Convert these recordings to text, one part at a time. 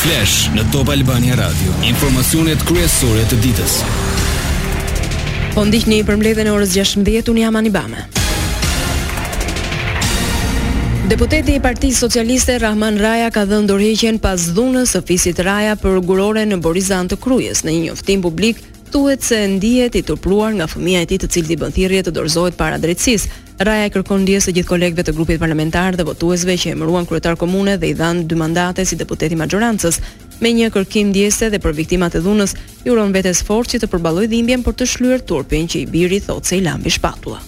Flash në Top Albania Radio, informacionet kryesore të ditës. Po ndiqni përmbledhjen e orës 16:00 unë jam Anibame. Deputeti i Partisë Socialiste Rahman Raja ka dhënë dorëheqjen pas dhunës së fisit Raja për gurore në Borizan të Krujës. Në një njoftim publik thuhet se ndihet i turpruar nga fëmija e tij të cilit i bën thirrje të dorëzohet para drejtësisë. Raja i kërkon ndjesë të gjithë kolegëve të grupit parlamentar dhe votuesve që e emëruan kryetar komune dhe i dhanë dy mandate si deputet i maxhorancës. Me një kërkim ndjese dhe për viktimat e dhunës, i uron vetes forcë që të përballojë dhimbjen për të shlyer turpin që i biri thotë se i la mbi shpatulla.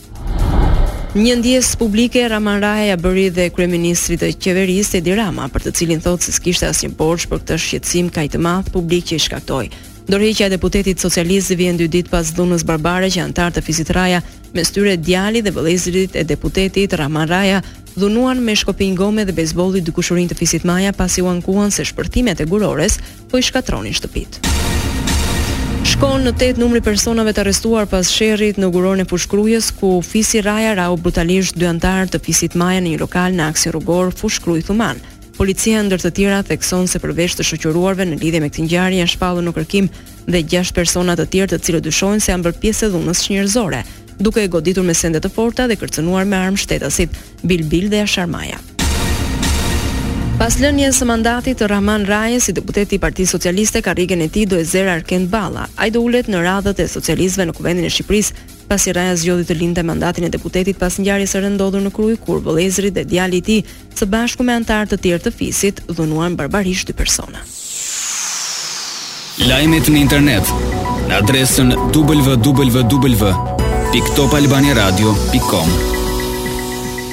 Një ndjesë publike Rahman Raja ia bëri dhe kryeministrit të qeverisë Edi Rama, për të cilin thotë se s'kishte asnjë borxh për këtë shqetësim kaq të madh publik që i shkaktoi. Dorëheqja e deputetit socialist vjen dy ditë pas dhunës barbare që anëtarë të fisit Raja Mes tyre djali dhe vëllezërit e deputetit Rahman Raja dhunuan me shkopinj gome dhe bejsbolli dy kushërinj të fisit Maja pasi u ankuan se shpërthimet e gurores po i shkatërronin shtëpitë. Shkon në tetë numri i personave të arrestuar pas sherrit në guroren e Fushë-Krujës, ku fisi Raja rrahu brutalisht dy anëtarë të fisit Maja në një lokal në aksin rrugor Fushë-Krujë Thumanë. Policia ndër të tjera thekson se përveç të shoqëruarve në lidhje me këtë ngjarje janë shpallur në kërkim dhe gjashtë persona të tjerë të cilët dyshohen se janë bërë pjesë e dhunës çnjerëzore, duke e goditur me sende të forta dhe kërcënuar me armë shtetasit Bilbil dhe Ashar Maja. Pas lënies së mandatit të Rahman Rajës si deputet i Partisë Socialiste, karrigen e tij do e zërë Arkend Balla. Ai do ulet në radhët e socialistëve në Kuvendin e Shqipërisë, pasi Raja zgjodhi të linte mandatin e deputetit pas ngjarjes së rëndë ndodhur në Krujë, kur vëllezërit dhe djali i tij, Së bashku me anëtarë të tjerë të fisit, dhunuan barbarisht dy persona. Lajmet në internet në adresën www.topalbaniaradio.com.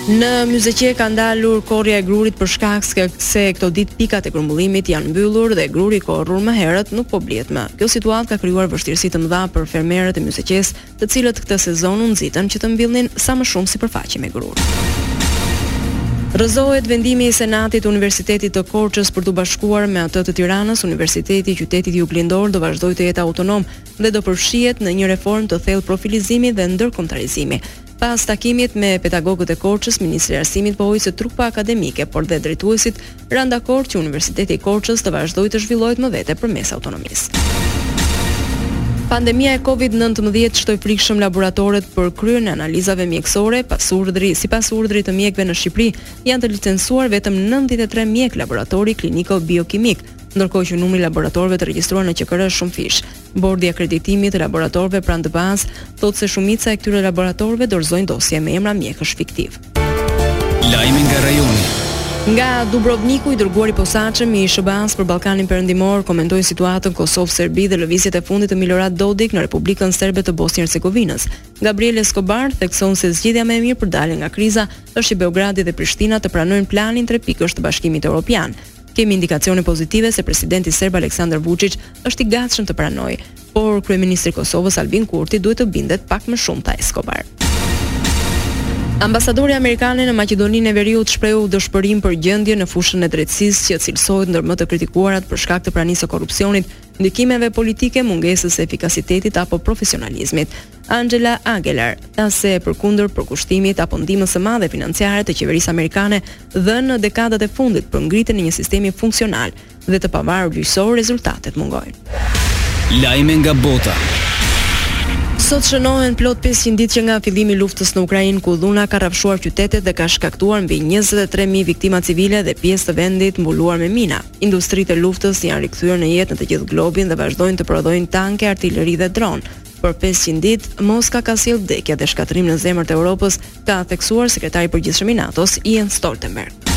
Në Myzeqe ka ndalur korrja e grurit për shkak se këto ditë pikat e grumbullimit janë mbyllur dhe gruri i korrur më herët nuk po blihet më. Kjo situatë ka krijuar vështirësi të mëdha për fermerët e Myzeqesë të cilët këtë sezon u nxitën që të mbillnin sa më shumë sipërfaqe me grurë. Rrëzohet vendimi i Senatit të Universitetit të Korçës për t'u bashkuar me atë të Tiranës, Universiteti i qytetit juglindor do vazhdojë të jetë autonom dhe do përfshihet në një reformë të thellë profilizimi dhe ndërkombëtarizimi. Pas takimit me pedagogët e Korçës, ministrja e Arsimit pohoi se trupa akademike, por dhe drejtuesit Ranë dakord që Universiteti i Korçës të vazhdojë të zhvillohet më vete përmes autonomisë. Pandemia e COVID-19 shtoi frikshëm laboratoret për kryerjen e analizave mjekësore, pas urdhri, sipas urdhrit të mjekëve në Shqipëri, janë të licensuar vetëm 93 mjekë laboratori kliniko biokimik, ndërkohë që numri i laboratorëve të regjistruar në QKR është shumëfish. Bordi i Akreditimit të Laboratorëve pranë DPA-së thotë se shumica e këtyre laboratorëve dorëzojnë dosje me emra mjekësh fiktivë. Lajme nga rajoni. Nga Dubrovniku i dërguari i posaçëm i SHBA-së për Ballkanin Perëndimor komentoi situatën Kosovë-Serbi dhe lëvizjet e fundit të Milorad Dodik në Republikën Serbe të Bosnjë-Hercegovinës. Gabriel Escobar thekson se zgjidhja më e mirë për daljen nga kriza është që Beogradi dhe Prishtina të pranojnë planin trepikësh të Bashkimit Evropian. Kemi indikacione pozitive se presidenti serb Aleksandar Vuçiç është i gatshëm të pranojë, por kryeministri i Kosovës Albin Kurti duhet të bindet pak më shumë, tha Escobar. Ambasadorja amerikane në Maqedoninë e Veriut shprehu dëshpërim për gjendjen në fushën e drejtësisë që cilësohet ndër më të kritikuarat për shkak të pranisë së korrupsionit, ndikimeve politike, mungesës së efikasitetit apo profesionalizmit. Angela Aggeler tha se përkundër përkushtimit apo ndihmës së madhe financiare të qeverisë amerikane, dhënë në dekadat e fundit për ngritjen e një sistemi funksional dhe të pavarur gjyqësor rezultatet mungojnë. Lajme nga bota. Sot shënohen plot 500 ditë që nga fillimi i luftës në Ukrainë ku dhuna ka rrafshuar qytetet dhe ka shkaktuar mbi 23000 viktima civile dhe pjesë të vendit mbuluar me mina. Industritë e luftës janë rikthyer në jetë në të gjithë globin dhe vazhdojnë të prodhojnë tanke, artileri dhe dronë. Për 500 ditë, Moska ka sjellë vdekje dhe shkatërrim në zemër të Europës, ka theksuar sekretari i përgjithshëm i NATO-s, Jens Stoltenberg.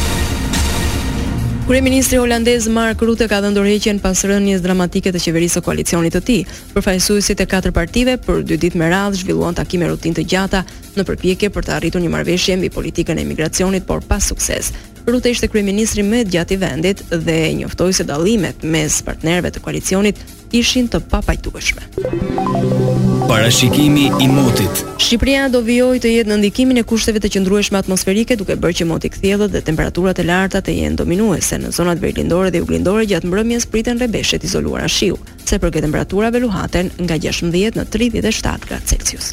Kryeministri holandez Mark Rutte ka dhënë dorëheqjen pas rënies dramatike të qeverisë së koalicionit të tij. Përfaqësuesit e katër partive për dy ditë me radhë zhvilluan takime rutinë të gjata në përpjekje për të arritur një marrëveshje mbi politikën e emigracionit, por pa sukses. Rutte ishte kryeministri më i gjatë i vendit dhe njoftoi se dallimet mes partnerëve të koalicionit ishin të papajtueshme. Parashikimi i motit. Shqipëria do vijojë të jetë në ndikimin e kushteve të qëndrueshme atmosferike, duke bërë që moti i kthjellët dhe temperaturat e larta të jenë dominuese. Në zonat verilindore dhe juglindore gjatë mbrëmjes priten rrebeshe të izoluara shiu. Sa i përket temperaturave luhaten nga 16 në 37 gradë Celsius.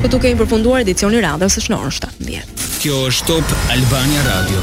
Këtu kemi përfunduar edicionin e radhës. Është ora 17. Kjo është Top Albania Radio.